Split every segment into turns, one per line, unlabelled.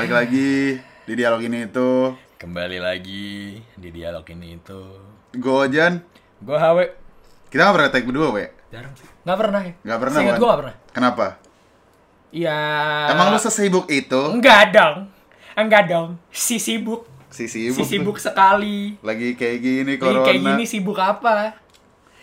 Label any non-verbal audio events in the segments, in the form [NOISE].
Balik lagi di dialog ini itu
Kembali lagi di dialog ini itu.
Gue Ojan
Gue HW.
Kita gak pernah take berdua, we
Jarang sih. Gak pernah ya?
Gak pernah,
Seingat gue gak pernah.
Kenapa?
Iya.
Emang lu sesibuk itu?
Enggak dong. Enggak dong. Si sibuk.
Si sibuk,
si
tuh.
sibuk sekali.
Lagi kayak gini
Lagi
corona
kayak gini sibuk apa?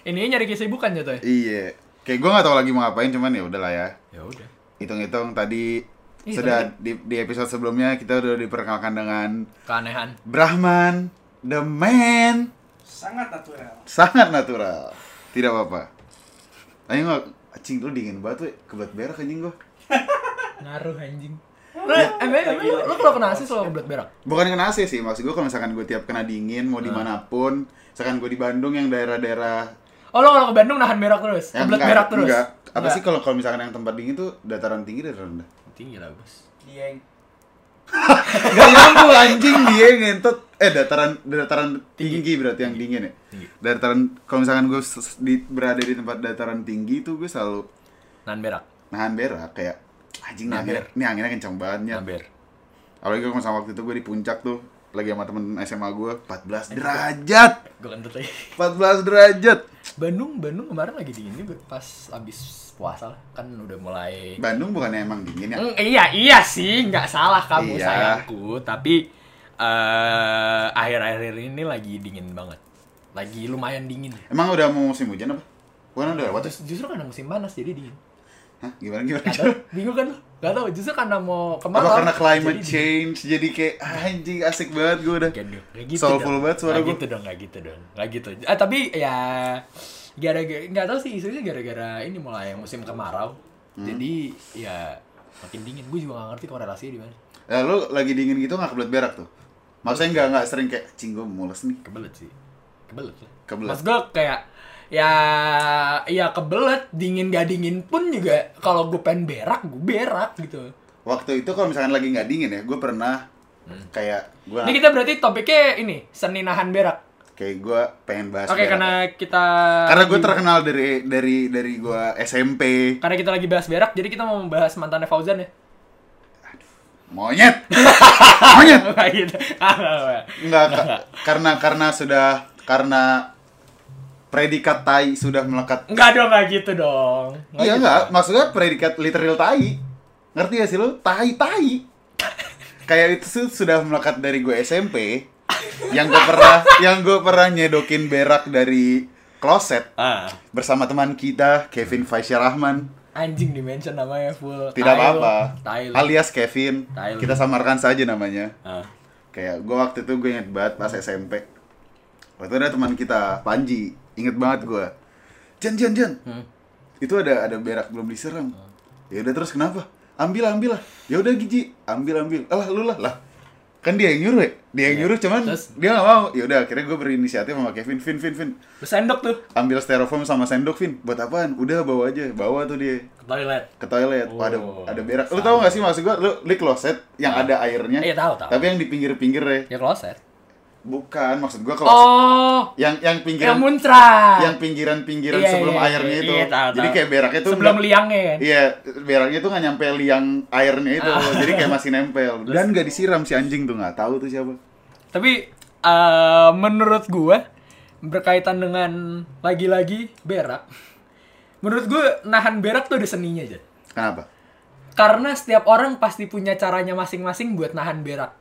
Ini nyari kesibukan jatuhnya.
Iya Kayak gue gak tau lagi mau ngapain Cuman ya udahlah ya
Ya udah.
Hitung-hitung tadi Sudah di, di episode sebelumnya Kita udah diperkenalkan dengan
Keanehan.
Brahman The man
sangat natural
Sangat natural Tidak apa-apa Ayo nggak Acing lu dingin banget we Kebelet berak anjing gua [LAUGHS]
Ngaruh anjing. Lu, emang, lu, lu kalau kena AC selalu kebelet berak?
Bukan kena AC sih, maksud gue kalau misalkan gue tiap kena dingin, mau
Hmm.
di mana pun Misalkan gue di Bandung yang daerah-daerah
Oh lo kalau ke Bandung nahan berak terus?
yang
Kebelet
enggak,
berak terus?
enggak. Apa
Enggak.
sih kalau kalau misalkan yang tempat dingin tuh dataran tinggi dan rendah?
Tinggi lah bos.
dieng [LAUGHS]
Gak nyambung anjing dia ngentot Eh dataran dataran tinggi, berarti yang dingin ya?
Tinggi.
Dataran, kalau misalkan gue di, berada di tempat dataran tinggi tuh gue selalu
Nahan berak.
nahan berak Kayak anjing nih
Nahan
anginnya, ini anginnya kencang banget Nyet."
Nahan ber.
Apalagi kalau sama waktu itu gue di puncak tuh Lagi sama temen SMA gue 14 derajat
Gue kentut lagi.
14 derajat
Bandung, Bandung kemarin lagi dingin juga pas abis puasa lah. kan udah mulai.
Bandung bukannya emang dingin ya?
Mm, iya iya sih, nggak salah kamu
Iya.
sayangku, tapi eh akhir-akhir ini lagi dingin banget, lagi lumayan dingin.
Emang udah mau musim hujan apa? Bukan udah lewat ya?
Justru karena musim panas jadi dingin.
Hah? Gimana gimana?
Gak tau, bingung kan? Gak tau, justru karena mau kemarau.
Apa karena climate
jadi
change jadi kayak ah, anjing asik banget gue udah.
Gak gak gitu
Soulful
dong.
banget suara
Gak
gua.
gitu dong, gak gitu dong, gak gitu. Ah tapi ya gara-gara nggak tahu sih isunya gara-gara ini mulai musim kemarau.
Hmm.
Jadi ya makin dingin. Gue juga gak ngerti korelasinya di mana.
Ya lu lagi dingin gitu nggak kebelet berak tuh? Maksudnya nggak nggak sering kayak cing gue mules nih.
Kebelet sih. Kebelet lah.
Kebelet.
Mas gue kayak ya ya kebelet dingin gak dingin pun juga kalau gue pengen berak gue berak gitu.
Waktu itu kalau misalkan lagi nggak dingin ya, gue pernah kayak gue
Ini kita berarti topiknya ini seni nahan berak.
kayak gue pengen bahas.
Oke
berak.
karena kita
karena gue terkenal dari dari dari gue SMP
karena kita lagi bahas berak jadi kita mau membahas mantannya Fauzan ya.
monyet [LAUGHS] monyet [LAUGHS]
gitu.
Enggak, ka- karena karena sudah karena predikat tai sudah melekat.
Enggak dong, enggak gitu dong. Nggak
Iya
gitu.
enggak, maksudnya predikat literal tai. Ngerti gak sih lu? Tai tai. Kayak itu sudah melekat dari gue SMP. Yang gue pernah yang gue pernah nyedokin berak dari kloset
Ah,
bersama teman kita Kevin Faisya Rahman.
anjing di mention namanya full.
Tidak apa-apa. Alias Kevin.
Lu.
Kita samarkan saja namanya.
Ah.
Kayak gue waktu itu gue inget banget pas SMP. Waktu itu ada teman kita, Panji. Inget banget gue. Jan, Jan, Jan.
Hmm.
Itu ada ada berak belum disiram. Ya udah terus kenapa? Ambil, ambil lah. Ya udah Giji, ambil, ambil. Alah lu lah, lah. Kan dia yang nyuruh ya? Dia yang
Iya.
nyuruh cuman
Terus?
dia gak mau. Ya udah akhirnya gue berinisiatif sama Kevin, Vin, Vin, Vin.
Sendok tuh
Ambil styrofoam sama sendok, Vin. Buat apaan? Udah bawa aja. Bawa tuh dia
ke toilet.
ke toilet. Wah, ada
Oh,
ada berak. Lu tau gak sih maksud gua? Lu di kloset yang
Ah.
ada airnya.
Iya, tahu, tahu.
Tapi yang di pinggir-pinggir ya.
Ya kloset.
Bukan, maksud gua kloset.
Oh,
Yang yang
yang
pinggiran
muncrat.
yang pinggiran-pinggiran
Iya,
sebelum
iya,
airnya
iya,
itu.
iya, tahu,
Jadi
tahu.
kayak beraknya tuh
sebelum liangnya kan.
Iya, beraknya tuh nggak nyampe liang airnya itu.
Ah.
Jadi kayak masih nempel. Dan nggak disiram si anjing tuh nggak tahu tuh siapa.
Tapi eh, menurut gua berkaitan dengan lagi-lagi berak. Menurut gua nahan berak tuh ada seninya aja.
Kenapa?
Karena setiap orang pasti punya caranya masing-masing buat nahan berak.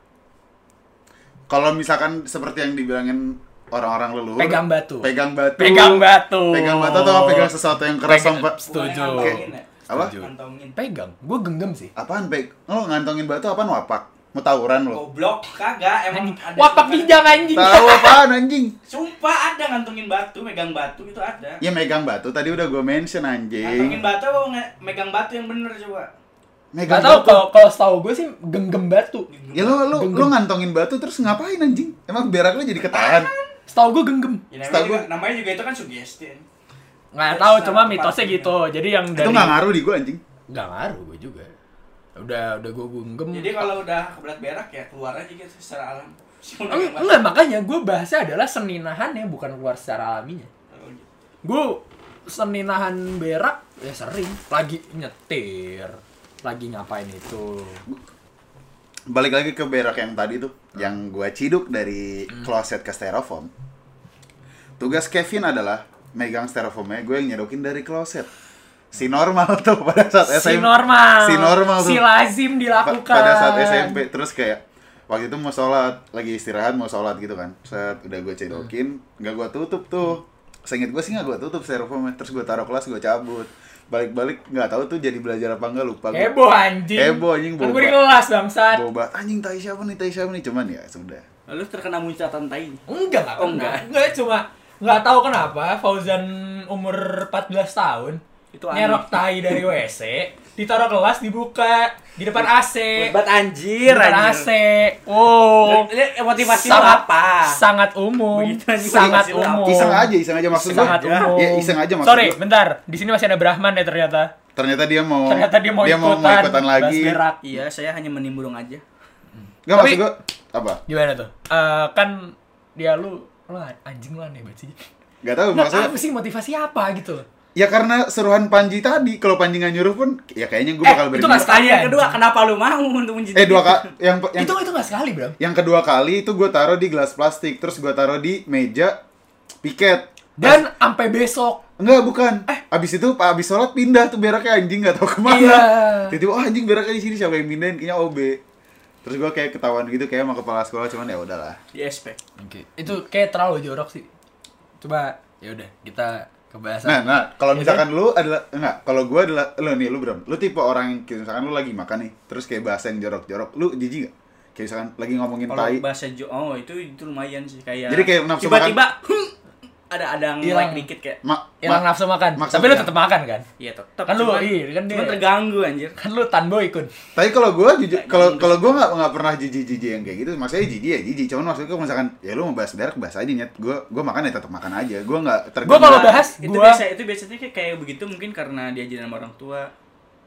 Kalau misalkan seperti yang dibilangin orang-orang leluhur,
Pegang batu.
pegang batu,
Pegang batu.
pegang batu atau pegang sesuatu yang keras
Pegang-
sampai
Setuju.
Ngantongin ya?
Apa?
Setuju.
Ngantongin.
Pegang. Gua genggam sih.
apaan peg? Lo ngantongin batu apaan wapak? Mau tawuran lo?
Goblok, kagak emang
Anjing.
ada.
Wapak kijang anjing.
Tahu apaan anjing?
Sumpah ada ngantongin batu, megang batu itu ada.
Ya megang batu tadi udah gue mention
Ngantongin
anjing.
batu apa megang batu yang bener coba?
Megang
Gak tau kalau kalau setahu gue sih genggam batu.
Ya lo lo
Genggam.
lo ngantongin batu terus ngapain anjing? Emang berak lo jadi ketahan?
Setahu gue genggam.
Ya, namanya,
Setahu
juga,
gua-
namanya juga itu kan sugesti.
Nggak
Ya,
tahu cuma mitosnya gitu. Jadi yang dari
Itu nggak ngaruh di gue anjing.
Nggak ngaruh gue juga. Udah udah gue genggam.
Jadi kalau udah kebelat berak ya keluar aja gitu secara alam.
Eng- enggak makanya gue bahasnya adalah seni nahannya bukan keluar secara alaminya.
Oh, gitu.
Gue seni nahan berak ya sering lagi nyetir lagi ngapain itu
balik lagi ke berak yang tadi tuh, yang gua ciduk dari
Hmm.
kloset ke styrofoam. Tugas Kevin adalah megang styrofoamnya, gue yang nyedokin dari kloset. Si normal [LAUGHS] tuh pada saat
si
SMP.
normal
Si normal tuh.
si lazim
Pa-
dilakukan
pada saat SMP terus kayak waktu itu mau sholat lagi istirahat mau sholat gitu kan set udah gue cedokin nggak gue tutup tuh seinget gue sih nggak gue tutup styrofoamnya terus gue taruh kelas gue cabut balik-balik nggak tahu tuh jadi belajar apa enggak lupa gue
heboh anjing
Heboh, anjing,
kan gue
boba.
di kelas bangsat
boba anjing tai siapa nih tai siapa nih cuman ya sudah
Lalu terkena muncatan tai.
enggak enggak
Oh,
enggak
enggak.
enggak cuma nggak tahu kenapa Fauzan umur 14 tahun
Itu aneh.
nyerok tai dari WC ditaruh kelas dibuka di depan AC
Buat
di
anjir,
depan AC
anjir.
oh
Ini Motivasi lu
sangat
apa?
sangat umum.
Begitu
sangat umum.
Iseng aja iseng aja maksud gue
sangat umum.
Ya iseng aja maksud
sorry
gue.
bentar. Di sini masih ada Brahman ya ternyata.
Ternyata dia mau
ternyata dia mau ikutan,
mau ikutan. lagi.
Iya, saya hanya menimbrung aja.
nggak
Tapi-
maksud gue apa?
gimana tuh? Eh, kan dia lu lu anjing lu aneh banget sih.
Nggak tahu
Nah,
maksudnya
apa sih motivasi apa gitu
Ya karena seruan Panji tadi, kalau Panji nggak nyuruh pun, ya kayaknya gue
Eh,
bakal
itu
berani.
nggak sekali,
Yang kedua, kenapa lu mau untuk menjadi
Eh dua kali, yang yang,
itu itu nggak sekali bro
yang kedua kali itu gue taruh di gelas plastik, terus gue taruh di meja piket.
dan sampai besok
Enggak, bukan. Eh, abis itu Pak abis sholat pindah tuh beraknya anjing nggak tahu ke mana.
Iya.
Tiba-tiba, oh anjing beraknya di sini siapa yang pindahin? Kayaknya OB. Terus gue kayak ketahuan gitu kayak sama kepala sekolah cuman ya udahlah.
di SP.
Oke. Itu kayak terlalu jorok sih. Coba ya udah kita ke bahasan.
Nah, nah, kalau
Ya
misalkan lu adalah enggak, kalau gue adalah lu nih lu Bram, lu tipe orang yang kayak misalkan lu lagi makan nih, terus kayak bahasa yang jorok-jorok, lu jijik gak? Kayak misalkan lagi ngomongin
Kalau
tai.
bahasa Jo, oh itu itu lumayan sih kayak.
Jadi kayak nafsu
tiba-tiba ada ada yang
Hilang.
like dikit kayak.
Ma,
Hilang nafsu makan.
maksudnya-
Tapi lu tetap makan kan?
Iya tetap.
Kan lu,
cuman-
iya, kan dia-
terganggu anjir.
Kan lu tanboy kun.
Tapi kalau gue jujur, kalau kalau gue nggak nggak pernah jijik jijik yang kayak gitu. Maksudnya jijik ya jijik. Cuman maksudnya gue misalkan ya lu mau bahas berak bahas aja nyet. Gue gue makan ya tetap makan aja. Gue nggak terganggu.
Gua kalau
Nah,
bahas,
itu
gua-
biasa itu biasanya kayak, kayak begitu mungkin karena diajarin sama orang tua.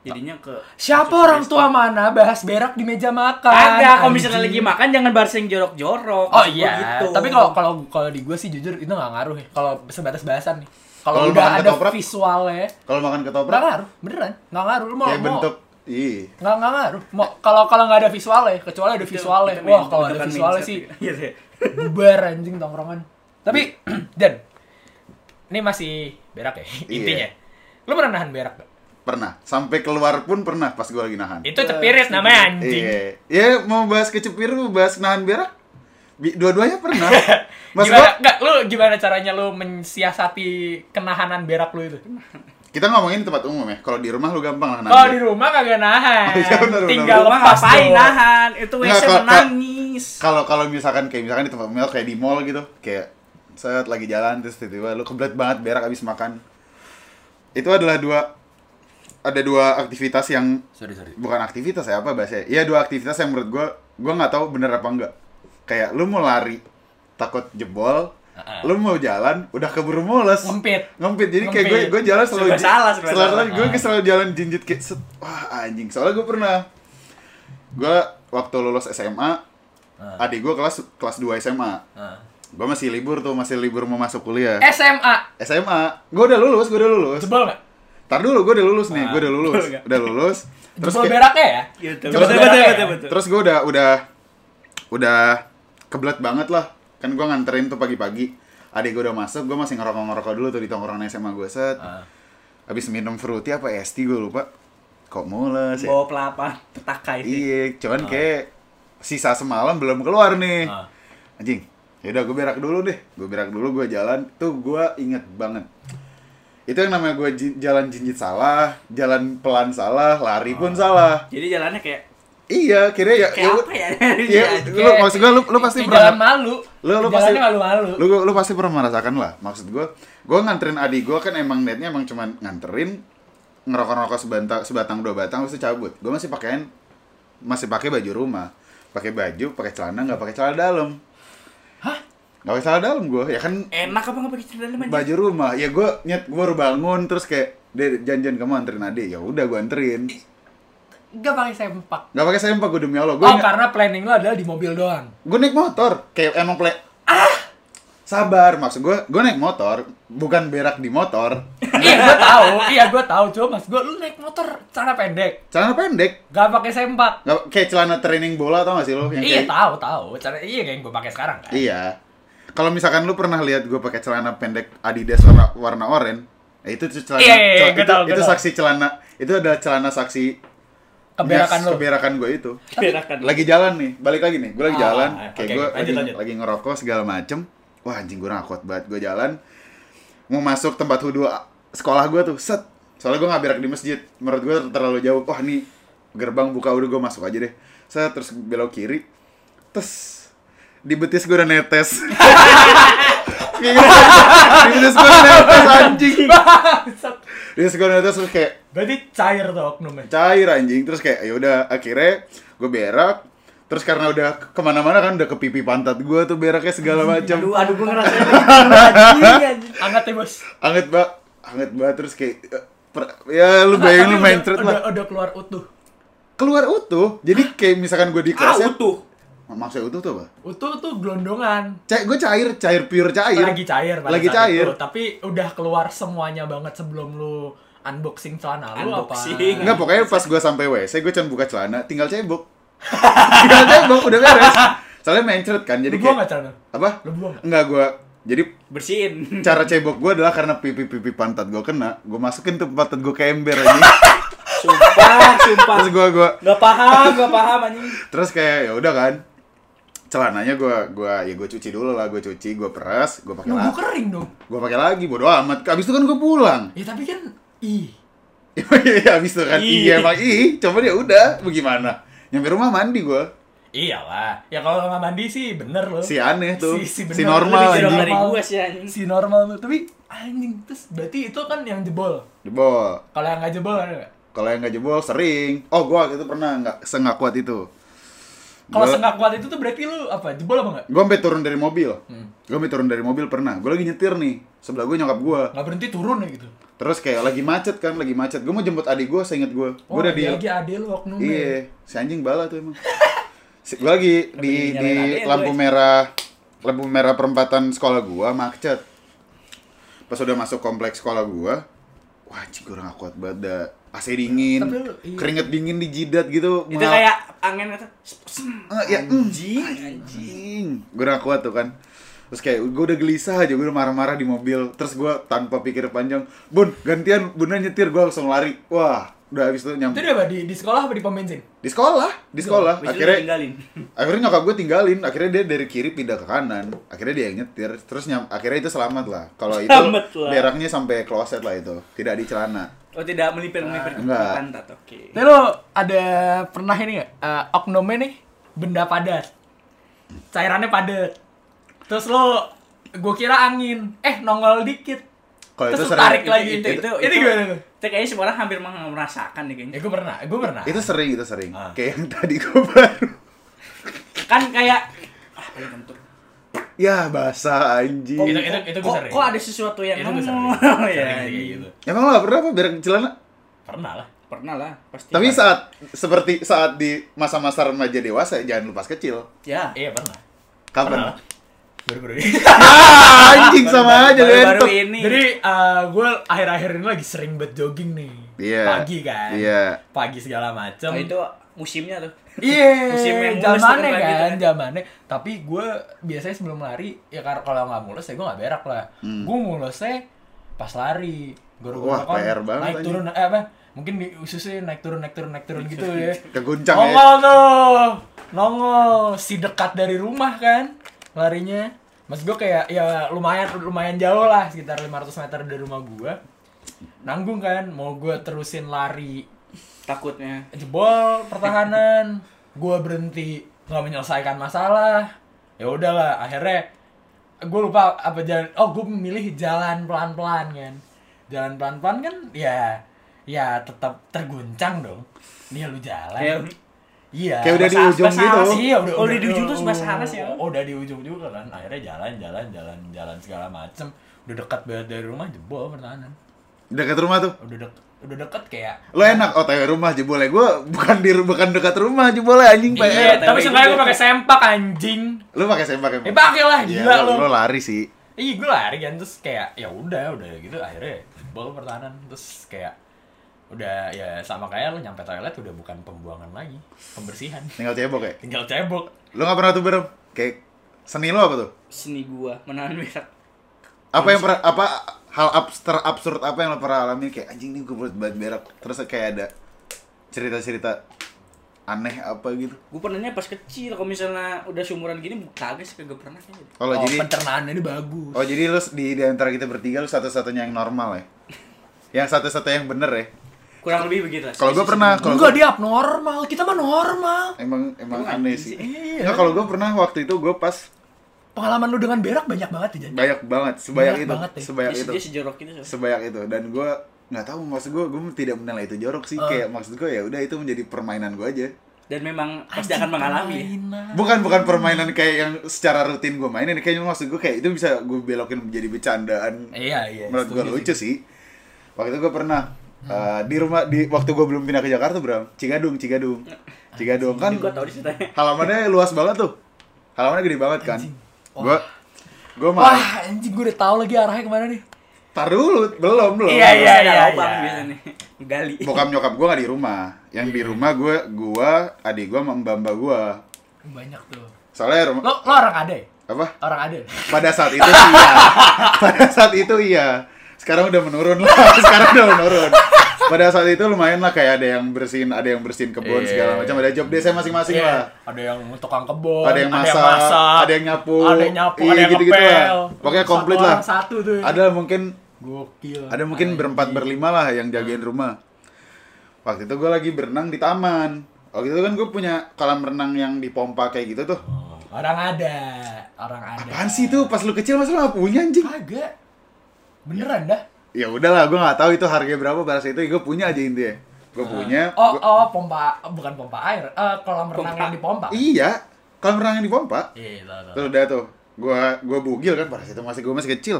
Jadinya ke
Siapa orang tua mana bahas berak di meja makan?
Kagak, kalau misalnya lagi makan jangan bahas yang jorok-jorok.
Oh iya,
gitu.
tapi kalau kalau kalau di gue sih jujur itu nggak ngaruh ya. Kalau sebatas bahasan nih. Kalau udah
makan
ada
ketoprak?
visualnya,
Kalau makan
nggak
ketoprak
ngaruh, beneran, nggak ngaruh. Lu mau
kayak
mau-
bentuk ih.
nggak nggak ngaruh. Mau kalau kalau nggak ada visualnya, kecuali ada
Itu-
visualnya.
itu
Wah
main-
kalau ada visualnya sih
gitu. [LAUGHS] Iya sih.
bubar anjing tongkrongan. Tapi [CLEARS THROAT] Dan, ini masih berak ya
Iya.
intinya. Lu pernah nahan berak gak?
Pernah. Sampai keluar pun pernah pas gue lagi nahan.
Itu cepirit namanya anjing.
Iya. Ya mau bahas kecepir, mau bahas nahan berak. Dua-duanya pernah. [LAUGHS] Mas
gimana?
gua,
Nggak, lu gimana caranya lu mensiasati kenahanan berak lu itu?
kita ngomongin tempat umum ya. Kalau di rumah lu gampang nahan.
Kalau di rumah kagak nahan.
Oh, iya, benar.
Tinggal
Rumah
lepas
ngapain nahan? Itu WC
kalau-
menangis.
Kalau kalau misalkan kayak misalkan di tempat umum kayak di mall gitu, kayak saat lagi jalan terus tiba-tiba lu kebelet banget berak abis makan. Itu adalah dua ada dua aktivitas yang
Sorry, sorry.
bukan aktivitas ya apa bahasanya? Iya dua aktivitas yang menurut gua gua nggak tahu bener apa enggak. Kayak lu mau lari takut jebol,
Ah.
lu mau jalan udah keburu mules.
Ngempit.
Ngempit. Jadi kayak gue
Ngempit.
gue jalan selalu
salah,
selalu
salah.
gue
Ah.
selalu jalan jinjit kayak set, wah anjing. Soalnya gue pernah gue waktu lulus SMA
Ah.
adik gue kelas kelas 2 SMA.
Ah.
Gue masih libur tuh, masih libur mau masuk kuliah.
SMA.
SMA. Gue udah lulus, gue udah lulus.
Jebol nggak?
Tar dulu, gue udah lulus nih,
Ah,
gue udah lulus. Udah lulus. Terus kayak-
beraknya ya?
Gitu. Betul,
beraknya
betul,
ya?
betul, betul.
Terus gue udah udah udah kebelet banget lah. Kan gue nganterin tuh pagi-pagi. Adik gue udah masuk, gue masih ngerokok-ngerokok dulu tuh di tongkrongan SMA gue set.
Ah.
Habis minum fruity apa es gue lupa. Kok mules ya?
Bawa pelapa, petaka itu.
Iya, cuman kayak sisa semalam belum keluar nih.
Ah.
Anjing. Yaudah gue berak dulu deh. Gue berak dulu, gue jalan. Tuh gue inget banget. Itu yang namanya gue jalan jinjit salah, jalan pelan salah, lari pun salah.
Jadi jalannya kayak
Iya, kira ya.
kayak apa ya? [LAUGHS]
Iya, lu maksud gue lu, lu pasti
jalan
pernah
malu.
lu lu pasti
malu-malu.
lu lu pasti pernah merasakan lah maksud gue gue nganterin adik gue kan emang netnya emang cuman nganterin ngerokok ngerokok sebatang sebatang dua batang terus cabut gue masih pakaian masih pakai baju rumah pakai baju pakai celana nggak pakai celana dalam Nggak pakai celana dalam gue ya kan
enak apa nggak pakai celana dalam aja?
baju rumah. Ya gue nyet gue baru bangun terus kayak deh janjian kamu anterin adik. Ya udah gue anterin.
Gak pakai sempak.
nggak pakai sempak gue demi allah. Gue
Oh, karena planning lo adalah di mobil doang.
gue naik motor. Kayak emang play ah! Sabar maksud gue gue naik motor bukan berak di motor. [LAUGHS]
Iya gue tahu. Iya gue tahu. Cuma mas gue lu naik motor celana pendek.
Celana pendek?
Gak pakai sempak.
Nggak kayak celana training bola tau gak sih lo yang
iya
kayak
tahu tahu. Celana iya kayak yang gue pakai sekarang kan?
Iya kalau misalkan lu pernah lihat gue pakai celana pendek Adidas warna warna oranye eh, itu tuh celana
Iya, iya, iya,
cel-
gua
itu,
tahu,
itu saksi celana itu adalah celana saksi
keberakan
Yes,
lu.
keberakan gue itu.
Berakan.
lagi jalan nih balik lagi nih gue lagi
Ah,
jalan. kayak
oke.
gue
Lanjut,
lagi,
lanjut.
lagi ngerokok segala macem. Wah anjing gue nakut banget gue jalan. Mau masuk tempat wudhu sekolah gue tuh set. Soalnya gue nggak berak di masjid. Menurut gue terlalu jauh. Wah nih gerbang buka udah gue masuk aja deh. Set terus belok kiri. Terus di betis gue udah netes. [LAUGHS] Gitu. di betis gue udah netes anjing. Di betis gue udah netes terus kayak
berarti cair tuh oknumnya?
Cair anjing. Terus kayak ya udah akhirnya gue berak. Terus karena udah ke- ke mana-mana kan udah ke pipi pantat gue tuh beraknya segala macam
Aduh, aduh gue ngerasain
anget ya bos?
Anget banget anget banget terus kayak per- ya lu bayangin lu main
udah,
thread
udah,
lah
udah keluar utuh.
Keluar utuh. Jadi kayak misalkan gue di
Ah,
kloset
utuh.
Maksudnya utuh tuh apa
utuh tuh gelondongan
cair gue cair cair pure cair
lagi cair pada
lagi cair
itu. tapi udah keluar semuanya banget sebelum lu unboxing celana lu
Unboxing.
apa
Enggak, pokoknya pas gue sampai WC, gue cuma buka celana, tinggal cebok. [LAUGHS] tinggal cebok, udah beres. Soalnya mencret kan, jadi
lu buang
kayak...
nggak celana
Apa?
lu buang nggak
Enggak, gue... Jadi
Bersihin.
cara cebok gue adalah karena pipi-pipi pantat gue kena, gue masukin tuh pantat gue ke ember aja.
Sumpah, sumpah.
terus gue gue
Gak paham, gak paham anjing.
terus kayak ya udah kan. Celananya gue gua ya gue cuci dulu lah, gue cuci, gue peras, gue pakai lagi.
kering dong
Gue pakai lagi, bodo amat. Abis itu kan gue pulang.
ya tapi kan ih
Iya, [LAUGHS] abis itu kan
Ih.
iya emang ih, coba ya udah, bagaimana? Nyampe rumah mandi gue.
iyalah ya kalau nggak mandi sih bener loh
Si aneh tuh.
Si- si
Si,
bener.
normal
Lebih jorok
anjing.
dari gua sih anjing.
si normal tuh tapi anjing terus berarti itu kan yang jebol
Jebol.
kalau yang nggak jebol ada nggak
Kalau yang nggak jebol sering. Oh, gua waktu itu pernah nggak sengak kuat itu.
Kalau
Gua-
sengak kuat itu tuh berarti lu apa jebol apa nggak
Gue sampai turun dari mobil.
Hmm.
Gue sampai turun dari mobil pernah. Gue lagi nyetir nih. Sebelah gue nyokap gue.
nggak berhenti turun ya gitu
Terus kayak lagi macet kan, lagi macet. Gue mau jemput adik gue, seinget gue. Gue
oh
udah di...
lagi ade lu oknum
Iya, si anjing bala tuh emang. [LAUGHS] gue lagi di, di lampu
lu,
merah lampu merah perempatan sekolah gua macet. Pas udah masuk kompleks sekolah gua, wah anjing gue gak kuat banget. AC dingin,
Tapi lu- iya.
keringet dingin di jidat gitu.
Itu
Mal-
kayak angin kata.
Eh, ya, mm,
Anjing,
anjing. Gue udah kuat tuh kan. Terus kayak gue udah gelisah aja, gue udah marah-marah di mobil. Terus gue tanpa pikir panjang, Bun, gantian, Bunda nyetir, gue langsung lari. Wah, udah habis itu
itu
nyampe
dia apa di, di sekolah apa di pom bensin
di sekolah, di sekolah.
Itu
Akhirnya
tinggalin. [LAUGHS]
akhirnya nyokap gue tinggalin. Akhirnya dia dari kiri pindah ke kanan. Akhirnya dia yang nyetir. Terus nyam, akhirnya itu selamat lah. Kalau itu
Selamat lah.
beraknya sampai kloset lah itu, tidak di celana.
Oh tidak melipir-melipir ke
Enggak.
pantat, oke.
Tapi lo ada pernah ini nggak eh, oknumnya nih benda padat, cairannya padat, terus lo gue kira angin, eh nongol dikit,
Kalau itu
terus
sering.
tarik
Itu-
lagi,
itu-
itu,
itu-
ini
itu-
gimana tuh?
Itu kayaknya semua orang hampir merasakan deh
Ya
kayaknya.
gue pernah, gue pernah.
Itu sering, itu sering.
Ah.
Kayak yang tadi gue baru.
Kan kayak ah paling kentut.
Ya, basah anjing.
Itu- itu- itu gue
kok, kok ada sesuatu yang
itu
ngomong?
sering [LAUGHS]
ya, anjing.
gitu.
Emang lo gak pernah apa berak celana?
Pernah lah.
Pernah lah, pasti.
Tapi saat seperti saat di masa-masa remaja dewasa jangan lupa kecil.
ya.
Iya pernah.
Kapan?
Pernah. Baru-baru ini. [LAUGHS]
Ah, anjing sama aja
baru, baru ini.
Jadi gue akhir-akhir ini lagi sering buat jogging nih.
Iya.
Pagi kan.
Iya.
Pagi segala macem.
Oh, itu musimnya tuh.
Iya,
Musim yang mulus tuh
zamannya
kan
kan,
gitu kan.
zamannya. Tapi gue biasanya sebelum lari, ya kar- kalau nggak mulus ya gue nggak berak lah.
Hmm.
Gue mulusnya pas lari.
Wah,
kan
PR banget
naik
anjing.
turun, eh apa? Mungkin di ususnya naik turun, naik turun, naik turun gitu [LAUGHS] ya.
Keguncang ya.
Nongol tuh, nongol. Si dekat dari rumah kan, larinya. Mas gue kayak ya lumayan lumayan jauh lah, sekitar 500 meter dari rumah gue. Nanggung kan, mau gue terusin lari
Takutnya.
jebol pertahanan gue berhenti nggak menyelesaikan masalah ya udahlah akhirnya gue lupa apa jalan oh gue memilih jalan pelan pelan kan jalan pelan pelan kan ya ya tetap terguncang dong dia lu jalan
Kayak
iya
Kayak udah di ujung gitu.
alas.
iya udah
Oh, udah di ujung terus bahasa halus ya?
oh, udah di ujung juga kan akhirnya jalan jalan jalan jalan segala macem udah dekat banget dari rumah jebol pertahanan
Dekat rumah tuh.
udah deket udah deket kayak
Lo enak OTW rumah jebolnya. Gue bukan di bukan dekat rumah jebolnya anjing
Iya,
PR.
tapi
itu
seenggaknya gue pakai sempak anjing.
Lo pakai sempak
Eh pakai lah
Iya,
gila
lo,
lo.
lo lari sih.
Iya gue lari kan terus kayak ya udah udah gitu akhirnya bol pertahanan terus kayak udah ya sama kayak lu nyampe toilet udah bukan pembuangan lagi pembersihan
tinggal cebok ya
tinggal cebok
lu nggak pernah tuh berem kayak seni lu apa tuh
Seni gua menahan berak.
apa yang pernah apa hal abs terabsurd apa yang lo pernah alami? Kayak anjing nih gue buat banget berak terus kayak ada cerita-cerita aneh apa gitu?
Gua pernahnya pas kecil kalau misalnya udah seumuran gini kagak sih kagak pernah kayaknya. deh.
kalau
oh,
jadi
pencernaannya ini bagus.
Oh jadi lu di, di antara kita bertiga lu satu-satunya yang normal ya? Yang satu-satunya yang bener ya?
Kurang lebih begitu lah.
kalau gue pernah kalau
enggak
gua-
dia abnormal. Kita mah normal.
Emang emang
Emang
aneh sih.
sih.
Nggak, kalau gue pernah waktu itu gue pas
pengalaman lu dengan berak banyak banget ya Jan.
banyak banget sebanyak
Banyak
itu
banget ya.
sebanyak
Dia,
itu
dia sejorok so.
sebanyak itu dan gue nggak tahu maksud gue gue tidak menilai itu jorok sih
Ah.
kayak maksud gue ya udah itu menjadi permainan gue aja
Dan memang pasti akan mengalami. ya.
permainan.
bukan bukan permainan kayak yang secara rutin gue mainin kayaknya maksud gue kayak itu bisa gue belokin menjadi bercandaan
iya iya
menurut gue lucu sih waktu itu gue pernah eh, di rumah di waktu gue belum pindah ke Jakarta bram Cigadung Cigadung [LAUGHS] Cigadung kan
Gua tahu di ceritanya.
halamannya luas banget tuh halamannya gede banget kan
Anjing.
Gue gue main.
Wah anjing gue udah tahu lagi arahnya ke mana nih.
Tar dulu belum belum.
Iya, iya, iya,
lubang
iya.
biasanya. Gali.
bokap nyokap gue gak di rumah. Yang di rumah gue gue adik gue sama mbak mbak gue
banyak tuh.
Soalnya rumah
lo lo orang ada ya?
apa?
Orang ada
pada saat itu iya. [LAUGHS] Pada saat itu iya. Sekarang udah menurun lah. [LAUGHS] Sekarang udah menurun pada saat itu lumayan lah kayak ada yang bersihin ada yang bersihin kebun
Iya.
segala macam. Ada job desa masing-masing
Iya,
lah.
ada yang tukang kebun
ada yang masak ada yang nyapu
ada yang nyapu
iya,
ada yang
gitu-gitu
ngepel.
Lah pokoknya
Satu
komplit lah.
satu tuh.
Ada mungkin
gokil.
ada mungkin berempat berlima lah yang jagain rumah. Waktu itu gue lagi berenang di taman. Waktu itu kan gue punya kolam renang yang dipompa kayak gitu tuh.
Oh, orang ada orang ada.
Apaan sih tuh? Pas lu kecil masa lu gak punya anjing?
Kagak. Beneran dah
ya udahlah gue nggak tahu itu harganya berapa saat itu gue punya aja intinya gue punya.
Oh
gua-
oh pompa bukan pompa air eh kolam renang
Pompa.
yang dipompa.
Iya kolam renang yang dipompa.
Iya tahu.
terus udah tuh. Gue gue bugil kan saat itu masih gue masih kecil.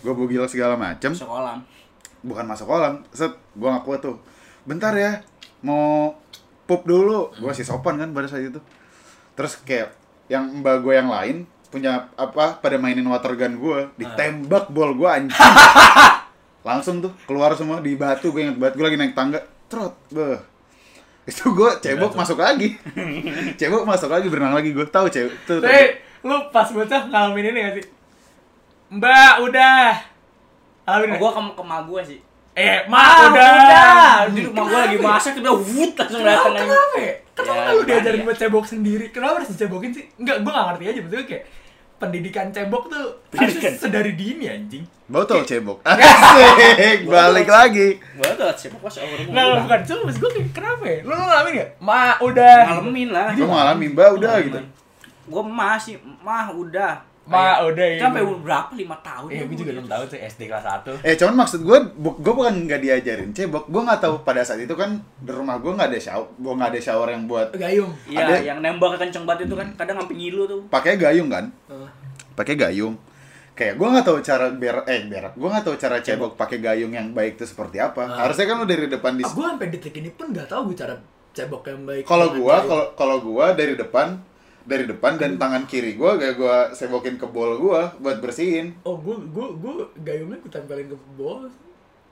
Gue bugil segala macem.
Sekolah.
bukan masuk kolam set gue nggak kuat tuh. Bentar ya mau pup dulu. Gue masih sopan kan pada saat itu. Terus kayak yang mbak gue yang lain punya apa pada mainin water gun gue ditembak bol gue anjing [LAUGHS] langsung tuh keluar semua di batu gue inget banget gue lagi naik tangga trot beh itu gue cebok masuk lagi [LAUGHS] cebok masuk lagi berenang lagi gue tahu cebok tuh.
Tapi lu pas bocah ngalamin ini gak sih? Mbak, udah. Ngalamin
Oh,
gak?
gua ke, ke emak gua sih.
Eh,
Ah,
mak, udah.
Di rumah gua lagi masak tiba wut langsung datang
Kenapa, kenapa ya? Kenapa
Ya,
lu diajarin
ya?
buat cebok sendiri? Kenapa harus dicebokin sih? Enggak, gua gak ngerti aja. Maksudnya kayak pendidikan cebok tuh
Pendidikan.
sedari dini anjing.
botol cebok [LAUGHS] asik balik lagi
tuh siapa pas over
nggak, bukan. Cuma maksud gue kenapa ya? Lu, lu ngalamin gak? Ma, udah.
Ngalamin lah.
gue ngalamin mbak udah gitu
Gua masih mah udah.
Ma,
Kayak-
udah,
Itu
iya.
Sampai berapa? 5 tahun.
Eh, gue juga belum tahu tuh SD kelas 1.
Eh cuman maksud gue, gue bukan nggak diajarin cebok. Gue nggak tahu pada saat itu kan di rumah gue nggak ada shower, gue nggak ada shower yang buat
Gayung.
Iya,
Ada-
yang nembak kenceng banget itu kan kadang sampai ngilu tuh.
pakai gayung kan?
Oh.
Pakai gayung. Kayak gue nggak tahu cara berak, eh berak. Gue nggak tahu cara cebok pakai gayung yang baik itu seperti apa.
Ah.
Harusnya kan lu dari depan di.
Ah, gue sampai detik ini pun nggak tahu gue cara cebok yang baik.
Kalau gue, kalau kalau gue dari depan, dari depan dan tangan kiri gue gak gue sebokin ke bol gue buat bersihin.
Oh, gue gue gue gayungnya gue tempelin ke bawah.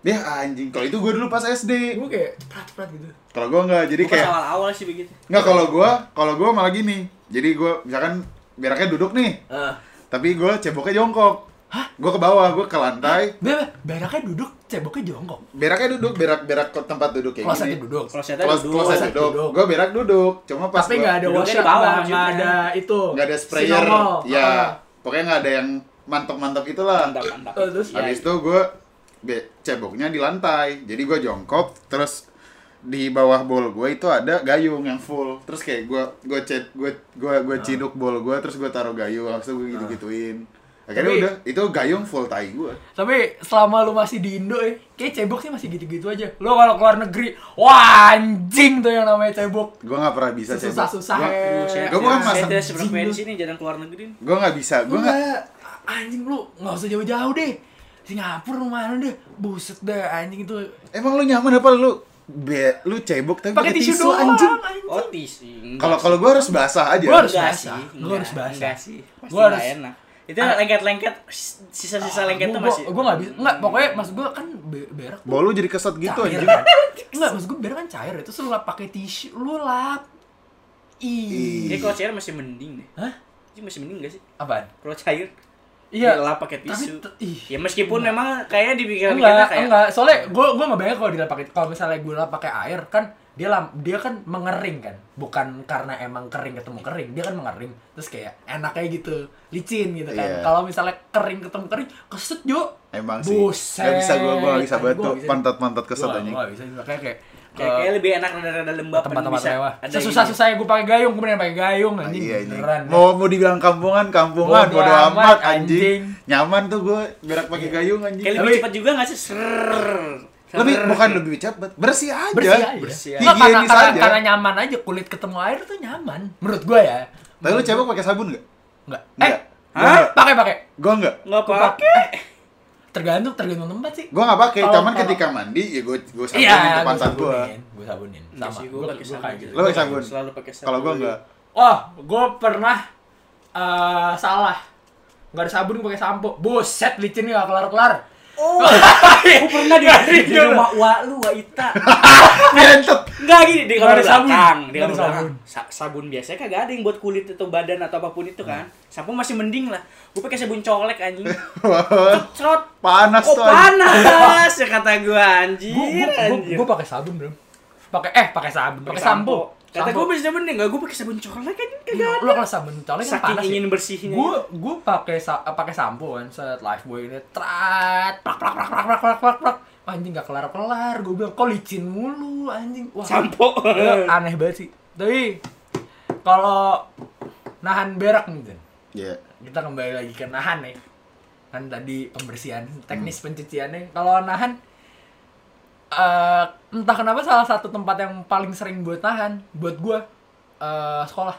Ya anjing, kalau itu gue dulu pas SD.
Gue kayak ceprat-ceprat gitu.
Kalau gue nggak, jadi
Gua pas
kayak
awal-awal sih begitu.
Nggak kalau gua, kalau gua malah gini. Jadi gua misalkan beraknya duduk nih,
Ah.
tapi gua ceboknya jongkok.
Hah?
Gua ke bawah, gua ke lantai.
Be, be, beraknya duduk, ceboknya jongkok.
Beraknya duduk, berak berak ke tempat duduk kayak
Klosetnya
gini.
duduk.
Klosetnya
Klos,
duduk.
kloset
Kloset
duduk.
duduk.
Gua berak duduk. Cuma pas
Tapi nggak ada washer,
di bawah
nggak ada itu.
nggak ada sprayer.
Sinongol.
Ya,
Ah.
pokoknya nggak ada yang mantap-mantap itulah.
Mantap, mantap.
Oh, terus?
Iya,
Habis itu gua be, ceboknya di lantai. Jadi gua jongkok, terus di bawah bol gue itu ada gayung yang full. Terus kayak gua gua cet gua gua gua ciduk bol gua terus gua taruh gayung, habis itu gua gitu-gituin. Akhirnya
Tapi-
udah, itu gayung full tai gua.
Tapi selama lu masih di Indo ya, kayak cebok sih masih gitu-gitu aja. Lu kalau keluar negeri, wah anjing tuh yang namanya cebok.
Gue nggak pernah bisa cebok.
Susah-susah
Gua-
ya.
Saya,
Gua bukan
saya
masang
tidak
lu.
nih jalan keluar negeri.
Gue nggak bisa. Gue nggak.
Anjing lu nggak usah jauh-jauh deh. Singapura lu mana deh, buset dah anjing itu.
Emang lu nyaman apa lu? Be, lu cebok tapi
Pakai tisu, doang
anjing.
Oh, tis. enggak
Kalau kalau gue harus basah aja.
Gua harus basah. Gua harus basah.
Enggak sih. Pasti
Gua
nggak
harus-
enak. Itu lengket-lengket sisa-sisa lengket tuh
gua,
masih.
Gue nggak bisa, nggak pokoknya maksud gue kan be- berak
Bau lu jadi keset gitu
cair
anjing.
kan? Enggak, maksud gue berak kan cair itu lu lap pakai tisu, lu lap. Ih.
Jadi kalau cair masih mending deh.
Hah?
Ini masih mending gak sih?
Apaan?
Kalau cair
Iya.
dilap pakai
Tapi
tisu.
ih.
Ya meskipun memang kayaknya di pikiran kita
enggak,
kayak
enggak. Soalnya gue gue nggak bayang kalau dilap pakai kalau misalnya gue lap pakai air kan dia lam, dia kan mengering kan bukan karena emang kering ketemu kering dia kan mengering terus kayak enak kayak gitu licin gitu kan
Iya.
kalau misalnya kering ketemu kering keset jo
Emang sih.
Buset.
Gak bisa gua gua gak bisa
nggak bisa.
pantat-pantat keset
gua nggak bisa kayak kayak
kayak, kayak lebih enak rada-rada lembab
tempat-tempat mewah
ada
sesusah
ini.
susahnya gue pakai gayung kemudian pakai gayung
Ah,
anjing
iya anjing.
beneran
Mau mau dibilang kampungan, kampungan,
Bodo
bodo
amat,
amat
anjing.
anjing. Nyaman tuh gua berak pakai gayung anjing.
Kayak lebih cepat juga gak sih? Serrrr.
Lebih bukan lebih cepat, bersih aja.
bersih aja
Bersih
Nggak, karena,
Higienis
karena,
aja.
karena nyaman aja kulit ketemu air tuh nyaman menurut gue ya
Tapi lu cebok pakai sabun enggak?
Enggak.
Nggak.
Eh,
Gua
pakai pakai.
Gua enggak.
Nggak
Gua
pakai.
Tergantung tergantung tempat sih.
Gua enggak pakai, cuman
kalau-
ketika mandi ya gua gua sabunin
Iya,
ke
gue
pantat gua.
sabunin. Gue sabunin.
Enggak
Sama.
sih, gua
Gua
pakai
gua
sabun.
gitu.
Lu pakai sabun?
Selalu pakai sabun.
Kalau gua enggak.
Oh, gue pernah eh salah. Nggak ada sabun, gue pakai sampo. Buset, licin nggak kelar-kelar.
Oh, [LAUGHS] aku pernah di, di rumah Wa lu, Wa Ita. [LAUGHS]
Ngentet.
Enggak gini di kamar
ada sabun.
belakang, di kamar belakang.
sabun.
Sa- sabun biasanya kagak ada yang buat kulit atau badan atau apa pun itu kan. Sampo masih mending lah. Gue pakai sabun colek anjing. [LAUGHS] Cerot.
Panas
Oh
tuh anjing.
panas ya kata gue anjir.
Gue gue
anjir.
gue pakai sabun bro. Pakai eh pakai sabun, pakai sampo.
Kata gue masih mending enggak gue pakai sabun colek anjing
Iya,
kagak
lo
ada.
kalau sabun colek kan
Saking
panas ya.
ingin bersihnya.
gue gue pakai sa pakai sampo kan set life boy ini trat prak prak prak prak prak prak prak prak anjing gak kelar kelar gue bilang kok licin mulu anjing wah
Sampo.
itu aneh banget sih tapi kalau nahan berak nih Zen.
Iya.
kita kembali lagi ke nahan nih kan tadi pembersihan teknis pencuciannya kalau nahan eh entah kenapa salah satu tempat yang paling sering buat nahan buat gue eh sekolah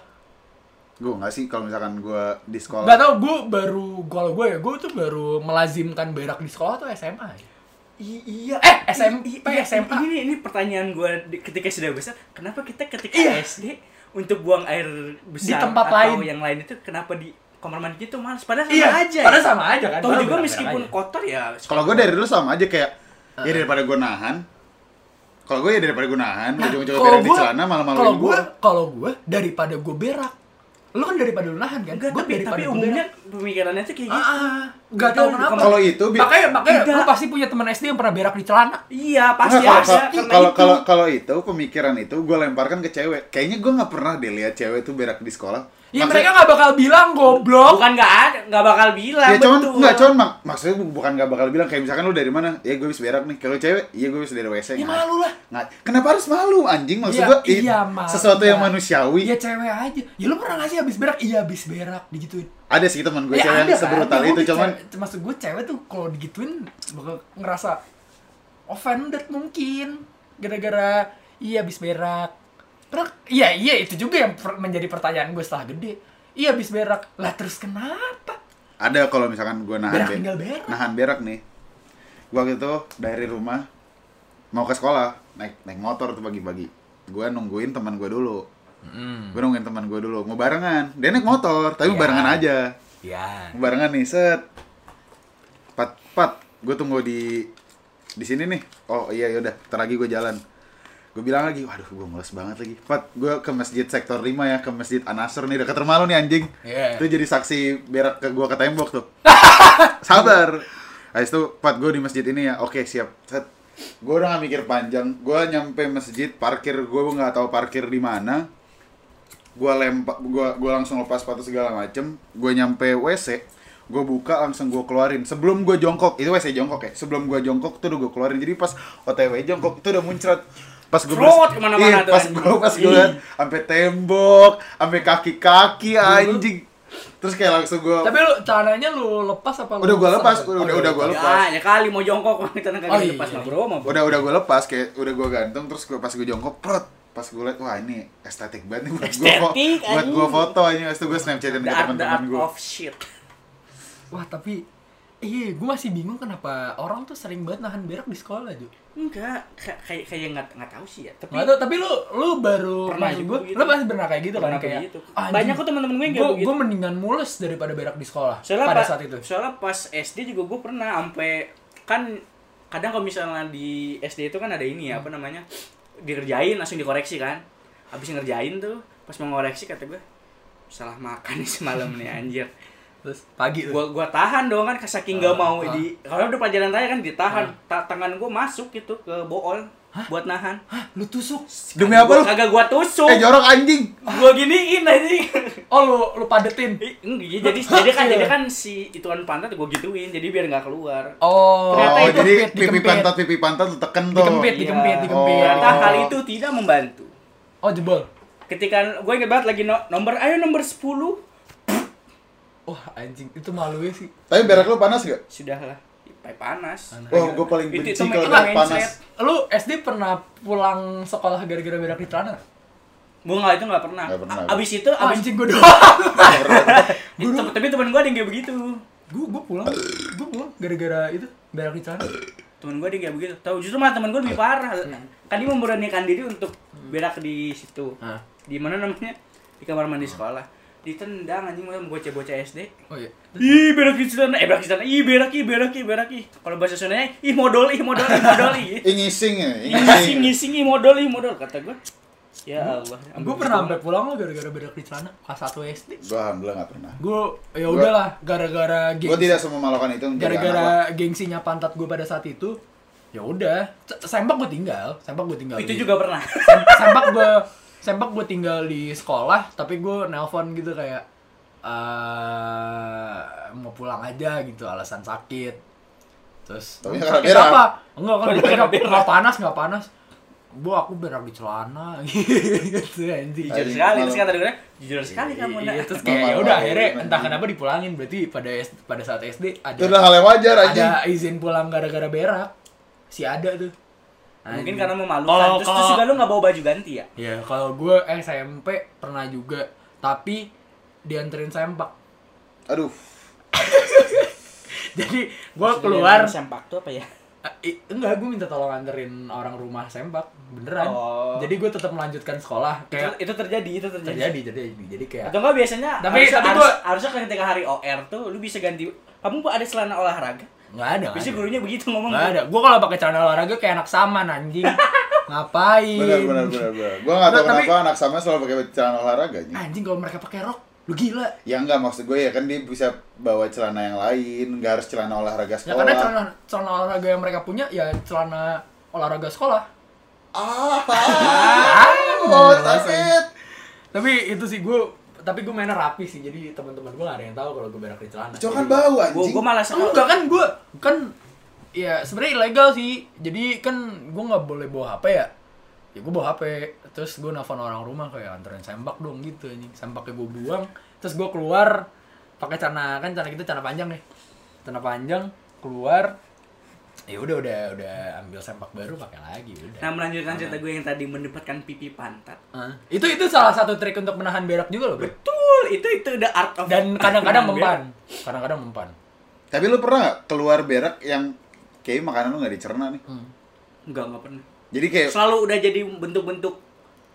Gua enggak sih kalau misalkan gua di sekolah.
Gak tau, gue baru, kalau gue ya, gue tuh baru melazimkan berak di sekolah tuh SMA ya.
I- iya.
Eh, SMP,
I- iya,
SMA.
Ini ini pertanyaan gue ketika sudah besar, kenapa kita ketika
Iya.
SD untuk buang air besar
Di tempat
atau
lain.
yang lain itu kenapa di kamar mandi itu males padahal sama
Iya,
aja.
padahal
ya.
sama aja kan. Padahal
juga meskipun
aja.
kotor ya.
Kalau gua dari dulu sama aja kayak ya daripada gua nahan. Kalau gua ya daripada gua nahan, ujung-ujungnya berak di celana
kalau
malam-malam
gue, kalau gue daripada gue berak, lu kan daripada lu nahan kan?
enggak
Gue
tapi tapi umumnya pemikirannya tuh kayak
Ah,
gitu.
ah, gak tau
Itu
kenapa.
Kalau itu
makanya makanya
Tidak.
lu pasti punya teman SD yang pernah berak di celana.
Iya, pasti
Nggak,
ada
kalau-
karena
kalau kalau kalau itu pemikiran itu gue lemparkan ke cewek. Kayaknya gue nggak pernah deh lihat cewek tuh berak di sekolah.
Ya
Maksudnya-
mereka gak bakal bilang goblok.
bukan enggak ada, enggak bakal bilang
Ya cuman
betul.
nggak cuman mak maksudnya bu- bukan nggak bakal bilang kayak misalkan lu dari mana? Ya gue bisa berak nih. Kalau cewek, iya gue bisa dari WC.
Ya
Nggak-
malu lah.
nggak- Kenapa harus malu anjing? Maksud
Iya,
gue
iya, malu.
sesuatu yang
Iya.
manusiawi.
Ya cewek aja. Ya lu pernah gak sih habis berak? Iya habis berak digituin.
Ada sih teman gue
Ya,
cewek yang
kan?
sebrutal
Ya,
itu cuman
cewek- maksud gue cewek tuh kalau digituin bakal ngerasa offended mungkin gara-gara iya habis berak. Berak, iya iya itu juga yang per- menjadi pertanyaan gue setelah gede. Iya habis berak. Lah terus kenapa?
ada kalau misalkan gue nahan
Berak
be-
tinggal berak.
nahan berak nih. Gue waktu itu dari rumah mau ke sekolah naik naik motor tuh pagi-pagi. Gue nungguin teman gue dulu. Gue nungguin teman gue dulu mau barengan. Dia naik motor tapi
Iya.
barengan aja.
Ya.
barengan nih set. Pat pat. Gue tunggu di di sini nih. Oh iya yaudah ntar lagi gue jalan. Gue bilang lagi waduh gue males banget lagi. Pat gue ke masjid sektor 5 ya ke masjid Anasur nih dekat rumah lu nih anjing.
Iya.
itu jadi saksi berak ke gue ke tembok tuh. [LAUGHS] Sabar. Habis itu pat gue di masjid ini ya. Oke siap. Set. Gue udah gak mikir panjang. Gue nyampe masjid parkir. Gue nggak tahu parkir di mana gue lempak gue gue langsung lepas sepatu segala macem gue nyampe wc gue buka langsung gue keluarin sebelum gue jongkok itu wc jongkok ya sebelum gue jongkok tuh udah gue keluarin jadi pas otw jongkok itu udah muncrat pas gue
Frot ke
mana-mana
iya,
pas gue pas gue liat sampai tembok sampai kaki kaki anjing terus kayak langsung gue
Tapi lu celananya lu lepas apa lu?
Udah gua lepas,
Oh,
udah- udah gua
lepas.
lepas.
Ya, ya kali mau jongkok [LAUGHS] kita kagak
Oh, iya.
lepas mah bro, mah bro.
udah udah gue lepas kayak udah gue gantung terus gue pas gue jongkok prot pas gue liat wah ini estetik banget nih buat gue buat gue
anjing.
foto aja itu gue snapchatin ke teman-teman gue
of shit.
Wah, tapi iya gue masih bingung kenapa orang tuh sering banget nahan berak di sekolah Ju
Enggak, kayak kayak kayak nggak nggak tahu sih ya. Tapi
Nggak tahu, tapi lu lu baru
Pernah
gua,
begitu.
lu pasti pernah kayak gitu kan
Pernah
kayak
begitu.
"Ah,
Banyak kok teman-teman gue yang kayak
gue
begitu.
gue mendingan mules daripada berak di sekolah
soalnya
pada
pa-
saat itu
soalnya pas SD juga gue pernah sampai kan kadang kalau misalnya di SD itu kan ada ini ya apa namanya dikerjain langsung dikoreksi kan. Habis ngerjain tuh pas mau ngoreksi kata gue salah makan nih semalam nih anjir.
Terus pagi tuh?
Gua gua tahan dong kan saking gak
Ah,
mau.
ah.
di kalau udah pelajaran raya kan ditahan. Ta- tangan gua masuk gitu ke bool buat nahan
Hah, lu tusuk
Demi apa lu?
kagak gua tusuk
Eh jorok anjing.
gua giniin aja [LAUGHS]
oh lu lu padetin
Ih, enggak, jadi jadi kan jadi kan si ituan pantat gua gituin jadi biar nggak keluar
oh
Ternyata
Oh,
itu
jadi
dikempit,
pipi
dikempit.
pantat pipi pantat lu teken tuh.
Dikempit,
Iya.
dikempit, dikempit.
ternyata
Oh.
hal itu tidak membantu
oh jebol
ketika gue inget banget lagi no- nomor ayo nomor 10
wah anjing itu malu ya sih
Tapi berak lu panas gak?
sudah lah Pai panas.
Wah, gua paling benci
itu
kalau
itu mindset.
panas.
lu SD pernah pulang sekolah gara-gara berak di celana
gue nggak itu nggak pernah.
Nggak pernah.
A- abis itu
Ah,
abis
anjing gue [LAUGHS] doang.
Itu, tapi temen gue ada yang kayak begitu.
Gue gue pulang. Gue pulang gara-gara itu berak di celana
temen gue ada yang kayak begitu. Tahu justru malah temen gue lebih parah. Kan dia memberanikan diri untuk berak di situ.
Ah.
di mana namanya? Di kamar mandi sekolah ditendang anjing sama bocah-bocah SD
oh iya
Ih berak di sana, eh berak di sana, ih berak ih berak ih berak ih. Kalau bahasa Sundanya, ih modal ih modal ih modal [LAUGHS] ih.
Ngising ya, ih
Ngising
ngising.
ih modal ih modal kata gue. Ya Allah.
gue pernah sampai pulang lo gara-gara berak di celana kelas 1 SD
Gua alhamdulillah gak pernah.
gue ya udahlah gara-gara
Gua
gengsi
tidak sememalukan itu menjadi anak
gara-gara gengsinya pantat gue pada saat itu ya udah sempak gue tinggal sempak gue tinggal
itu juga pernah.
Sem- sempak gue sempak gue tinggal di sekolah tapi gue nelpon gitu kayak eh mau pulang aja gitu alasan sakit. Terus
Tapi
"Sakit
karena berak."
apa enggak kan berak
berak.
nggak panas nggak panas. Bu aku berak di celana. [LAUGHS] Gitu anjing.
Jujur sekali, terus kata gue, jujur sekali kamu nak.
Iya, terus kayak ya udah akhirnya entah kenapa dipulangin berarti pada pada saat SD ada
Itu udah hal yang wajar anjing.
ada izin pulang gara-gara berak. Si ada tuh
Mungkin karena memalukan.
Kalau-
terus,
kalau-
terus juga lu nggak bawa baju ganti ya?
ya kalau gue SMP pernah juga tapi dianterin sempak
Aduh. [LAUGHS]
jadi gue keluar
sempak tuh apa ya?
Eh, i- enggak gue minta tolong anterin orang rumah sempak beneran
Oh.
jadi gue tetap melanjutkan sekolah
Itu,
kayak
itu terjadi, itu terjadi.
terjadi jadi jadi kayak
Atau enggak biasanya
Tapi-
harusnya,
tapi
harus-
gua-
harusnya ketika hari OR tuh lu bisa ganti kamu ada celana olahraga?
Nggak ada nggak
Biasanya gurunya begitu ngomong.
Nggak ada gue kalau pakai celana olahraga kayak anak saman anjing [LAUGHS] ngapain
Benar benar benar benar. Gua enggak tahu
Nggak, tapi-
kenapa anak sama selalu pakai celana olahraga anjing.
anjing kalau mereka pakai rok lu gila
Ya enggak maksud gue ya kan dia bisa bawa celana yang lain, enggak harus celana olahraga
ya
sekolah.
karena celana celana olahraga yang mereka punya ya celana olahraga sekolah
Ah, oh, sakit.
tapi itu sih gue tapi gue mainnya rapi sih jadi teman-teman gue gak ada yang tahu kalau gue berak di celana.
Cuma kan bau anjing.
gua malah sekolah.
enggak kan gue kan ya sebenarnya ilegal sih. Jadi kan gue nggak boleh bawa hp ya. Ya gue bawa hp terus gue nelfon orang rumah kayak anterin sembak dong gitu anjing. Sembaknya gue buang terus gue keluar. Pakai celana kan celana kita celana panjang nih. Celana panjang keluar ya udah udah udah ambil sempak baru pakai lagi udah
Nah melanjutkan cerita gue yang tadi mendapatkan pipi pantat.
Ah, itu itu salah satu trik untuk menahan berak juga loh bro
Betul, itu itu the art of
dan kadang-kadang
Nah,
mempan kadang-kadang mempan
Tapi lu pernah nggak keluar berak yang kayak makanan lu nggak dicerna nih?
Hmm.
Enggak, enggak pernah.
Jadi kayak
Selalu udah jadi bentuk-bentuk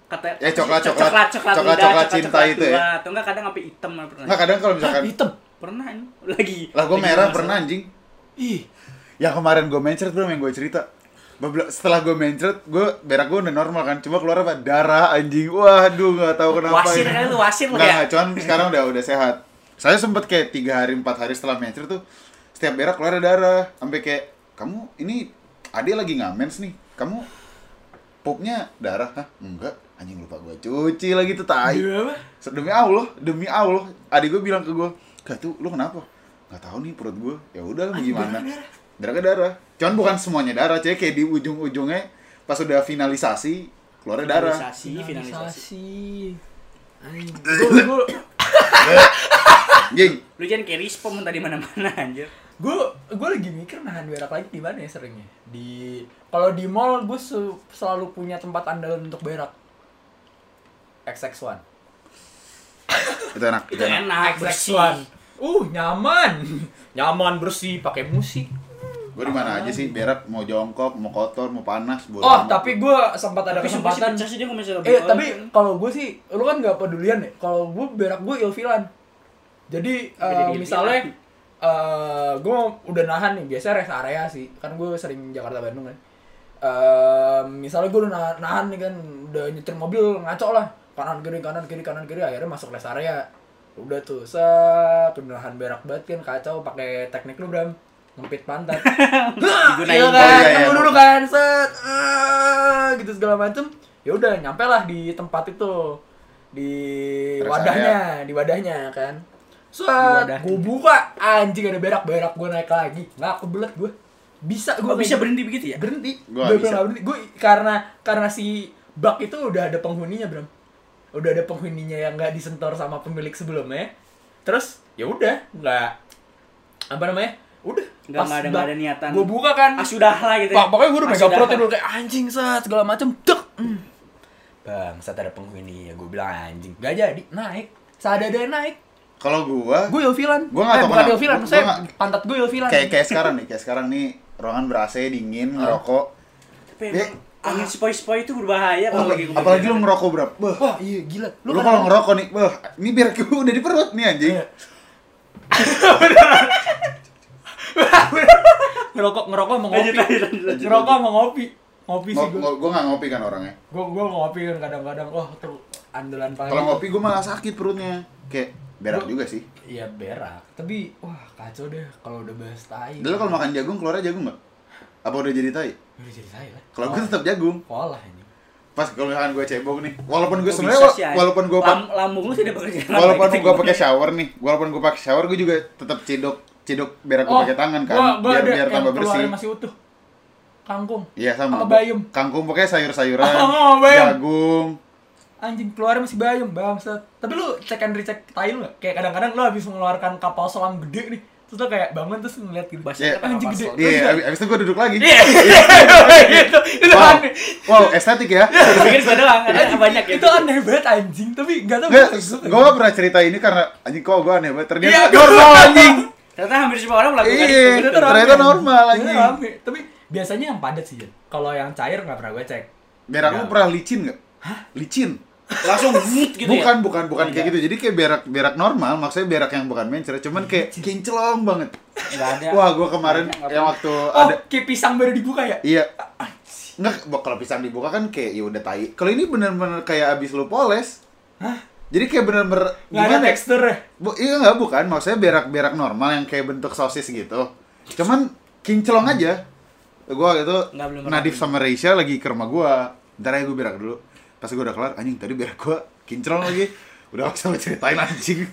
kata
Eh, coklat,
coklat
coklat.
coklat
Coklat, coklat cinta itu ya?
Atau enggak kadang sampai hitam pernah.
nggak kadang kalau
Hah,
misalkan
hitam
Pernah ini [LAUGHS] lagi.
lah gue
lagi
merah
masalah.
pernah anjing.
ih
Yang kemarin gue mencret bro yang gue cerita. Setelah gue mencret, gue berak gue udah normal kan. Cuma keluar apa? Darah anjing. Waduh nggak tahu kenapa.
Wasir
ini.
kali lu wasir
Nggak,
ya.
nggak, cuman sekarang udah udah sehat. Saya sempet kayak tiga hari empat hari setelah mencret tuh setiap berak keluar darah. Sampai kayak kamu ini Ade lagi ngamens nih. Kamu pupnya darah? Hah? Enggak. Anjing lupa gue cuci lagi tuh tai. Demi Allah, demi Allah. Adik gue bilang ke gue, "Gak tuh, lu kenapa?" Gak tahu nih perut gue. Ya udah gimana? Darah ke darah. Cuman bukan semuanya darah, cek kayak di ujung-ujungnya pas udah finalisasi keluar darah.
Finalisasi, finalisasi.
Anjing. Gue [LAUGHS] gue
Lu jangan kayak respon tadi mana-mana anjir.
gue gue lagi mikir nahan berak lagi di mana ya seringnya di kalau di mall gue selalu punya tempat andalan untuk berak XX1 [LAUGHS]
itu enak, itu
Itu
enak.
enak, bersih.
XX1 Uh, nyaman. [LAUGHS] Nyaman bersih pakai musik.
Gue di mana aja sih, berak mau jongkok, mau kotor, mau panas, bodo
Oh,
amat.
tapi gue sempat ada
Tapi
kesempatan.
sih dia misalnya
Eh, tapi kalau gue sih, lu kan nggak pedulian ya. Kalau gue berak gue ilfilan. Jadi eh,
jadi
misalnya
ilfilan?
eh gue udah nahan nih, biasa rest area sih. Kan gue sering Jakarta Bandung kan. Eh, misalnya gue udah nahan, nahan nih kan, udah nyetir mobil ngaco lah. Kanan kiri kanan kiri kanan kiri akhirnya masuk rest area. Udah tuh, set, udah nahan berak banget kan kacau pakai teknik lu Bram. Ngempit pantat. [LAUGHS]
Digunain.
iya
Oh,
kan,
iya, iya.
tunggu dulu kan, set, ah, gitu segala macem. Ya udah, nyampe lah di tempat itu, di
Rest
wadahnya, di wadahnya kan. Set, gue buka, anjing ada berak berak gue naik lagi, nggak kebelet gue. Bisa gue
bisa berhenti begitu ya?
berhenti.
Gua bisa.
berhenti. Gue karena karena si bak itu udah ada penghuninya Bram. Udah ada penghuninya yang nggak disentor sama pemilik sebelumnya. Terus ya udah nggak apa namanya? Udah.
Nggak- ada- nggak ada niatan.
Gue buka kan.
Ah sudah lah gitu.
Pak, pokoknya gue udah
Ah, sudah.
perutnya dulu kayak anjing set segala macem dek. Hmm. Bang, saat ada penghuni ya gue bilang anjing. Gak jadi naik. Saat ada naik.
Kalau gua,
Gue ilfilan.
Gua nggak
eh,
tahu
bukan
Gua-
maksudnya
gua nggak-
pantat gue ilfilan.
kayak kayak sekarang nih, kayak sekarang nih ruangan ber AC dingin, ngerokok.
Tapi emang angin sepoi-sepoi itu berbahaya kalau lagi
Oh, apalagi lu ngerokok berapa? Bah,
Wah, iya gila.
lu,
kan-
kalau ngerokok nih, bah, ini biar gue udah di perut nih anjing. [LAUGHS]
Ngerokok ngerokok mau ngopi ngerokok mau ngopi ngopi sih gue
Gue gak ngopi kan orangnya.
gue gue ngopi kan kadang-kadang wah tuh andalan paling
Kalau ngopi gue malah sakit perutnya. Kayak berak
Gua-
juga sih.
iya berak tapi wah kacau deh kalau udah bahas tai
Dulu kalau makan jagung keluarnya jagung nggak? Apa udah jadi tai?
udah jadi tai lah
Kalau gue tetap jagung.
pola ini
Pas kalau misalkan gue cebok nih, walaupun gue sebenarnya walaupun gue
Lam- lambung lu bekerja.
walaupun [LAUGHS] gue pakai shower nih, walaupun gue pakai shower gue juga tetap cedok cedok berak gue pakai tangan kan,
Oh, gua, gua
biar biar
yang
tambah bersih.
masih utuh kangkung
Iya sama.
Sama bayam.
Kangkung pokoknya sayur-sayuran, [LAUGHS]
Oh, bayam.
jagung.
anjing keluarnya masih bayam bangsat tapi lu cek and recheck tai lu gak? kayak kadang-kadang lu habis mengeluarkan kapal selam gede nih terus lu kayak bangun terus ngeliat gitu
Bahasanya apa,
anjing gede?
Iya, abis, abis itu gue duduk lagi.
Iya, [LAUGHS] [LAUGHS] itu, itu
Wow,
aneh.
wow, estetik ya.
Gue pikir gue doang, ada banyak ya.
Itu aneh banget anjing, tapi gak tau
Nggak,
gua-
gue gak pernah cerita ini karena anjing kok gue aneh banget. Ternyata
Iya,
normal anjing.
Ternyata hampir semua orang melakukan
Iya.
itu.
Ternyata
normal,
rame. Tapi biasanya yang padat sih. Kalau yang cair nggak pernah gue cek.
Berak lu
Nggak.
pernah licin gak? Hah? Licin? [LAUGHS]
Langsung gitu ya.
bukan, bukan, bukan
Iya.
kayak gitu. Jadi kayak berak berak normal, maksudnya berak yang bukan mencer, cuman kayak kinclong banget.
Enggak ada.
Wah, gue kemarin
Nggak
yang waktu
Oh,
ada
kayak pisang baru dibuka ya?
Iya. Enggak, bo- kalau pisang dibuka kan kayak ya udah tai. Kalau ini bener-bener kayak abis lu poles.
Hah?
Jadi kayak bener-bener
Nggak ada
gimana? ya?
tekstur ya?
Bu, iya enggak bukan, maksudnya berak-berak normal yang kayak bentuk sosis gitu. Cuman kinclong aja. Gua gitu
Nggak, belum pernah.
Nadif sama Reisha lagi ke rumah gua. Ntar aja gua berak dulu. Pas gua udah kelar, anjing tadi berak gua kinclong lagi. Udah gak usah ceritain anjing.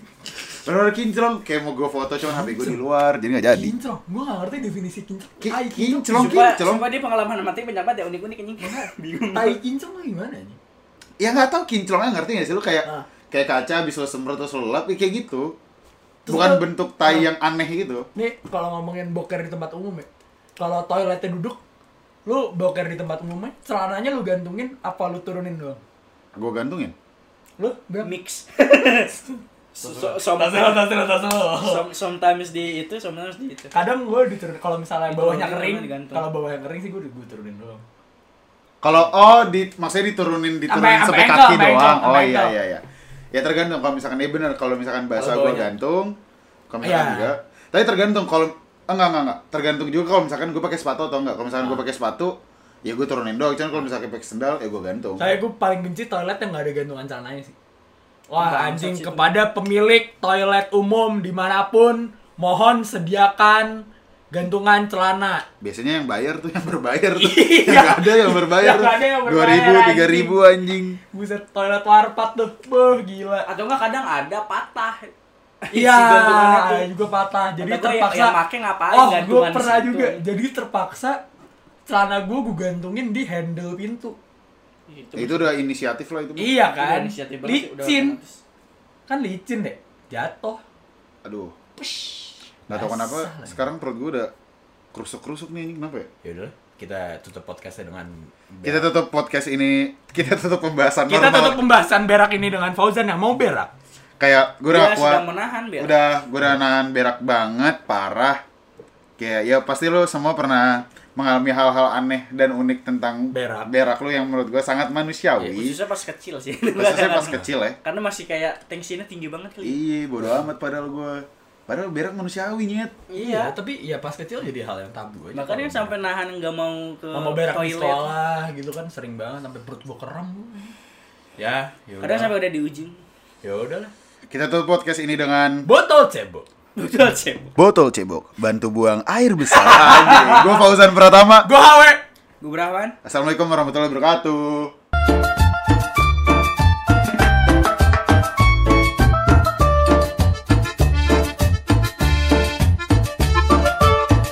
Bener-bener kinclong, kayak mau gua foto cuman HP gua di luar, jadi gak jadi.
Kinclong. Gue nggak ngerti definisi kinclong.
Ki-
Tai
kinclong.
Sumpah,
kinclong.
sumpah dia pengalaman mati banyak banget ya unik-unik anjing. [LAUGHS] Bingung.
Tai kinclong gimana nih?
Ya nggak tahu kinclongnya ngerti gak sih lu kayak
Ah.
Kayak kaca habis lu semprot terus lu lap ya kayak gitu.
Terus
Bukan
lu-
bentuk tai
Ah.
yang aneh gitu.
Nih, kalau ngomongin boker di tempat umum ya. Kalau toiletnya duduk, lu boker di tempat umumnya, celananya lu gantungin apa lu turunin doang?
Gua gantungin.
Lu berapa?
Mix. [LAUGHS] So- so- Sometimes di itu, sometimes di itu.
kadang gue diturunin kalau misalnya bawahnya kering kalau bawahnya kering sih gue gue turunin doang
Kalau oh di maksudnya diturunin diturunin
Sampai-
kaki doang. oh iya iya iya. Ya tergantung kalau misalkan iya bener kalau misalkan gua
bawahnya.
gantung, kalau misalkan
Iya.
enggak. Tapi tergantung kalau enggak enggak enggak. Tergantung juga kalau misalkan gua pakai sepatu atau enggak. Kalau misalkan gua pakai sepatu, ya gua turunin doang. Cuman kalau misalkan pakai sendal, ya gua gantung.
saya gue paling benci toilet yang gak ada gantungan celananya sih wah
Bangsat
anjing kepada pemilik toilet umum di mana pun mohon sediakan gantungan celana
Biasanya yang bayar tuh yang berbayar tuh. [LAUGHS]
Iya.
yang ada yang berbayar
Yang
tuh.
ada yang
Dua
berbayar,
ribu,
anjing.
tiga ribu anjing.
buset toilet warpat tuh beuh gila
Atau enggak kadang ada patah.
iya
Si gantungannya tuh.
juga patah jadi
Atau yang-
terpaksa
yang make ngapain
oh gue pernah
situ.
juga jadi terpaksa celana gue gue gantungin di handle pintu
Itu,
itu udah inisiatif lah itu.
iya
udah
kan
inisiatif udah
licin
otomatis.
kan licin deh jatuh
Aduh.
Push.
Gak tau kenapa sekarang perut gua udah kerusuk-kerusuk nih anjing kenapa ya?
Yaudah, kita tutup podcastnya dengan
Kita tutup podcast ini, kita tutup pembahasan
kita
normal.
tutup pembahasan berak ini dengan Fauzan yang mau berak.
kayak gue udah kuat.
sedang menahan biar
udah gue udah nahan berak banget parah. Kayak ya pasti lo semua pernah mengalami hal-hal aneh dan unik tentang
Berak.
lu yang menurut gue sangat manusiawi.
Khususnya pas kecil sih.
Khususnya pas [LAUGHS] kecil ya.
Karena masih kayak tensinya tinggi banget kali.
Iya bodo amat padahal gue padahal berak manusiawi nyet
Iya,
iya
tapi ya pas kecil jadi hal yang tabu aja.
makanya sampai nahan nggak mau ke
nggak mau berak di
toilet
sekolah gitu kan sering banget sampai perut gua kram. Ya, ya
kadang
udah.
sampai udah di ujung
Ya udahlah.
kita tutup podcast ini dengan
Botol cebok.
betul sih
botol cebok bantu buang air besar [LAUGHS] gue Fauzan Pratama
Gua hawe.
gue berapaan
Assalamualaikum warahmatullahi wabarakatuh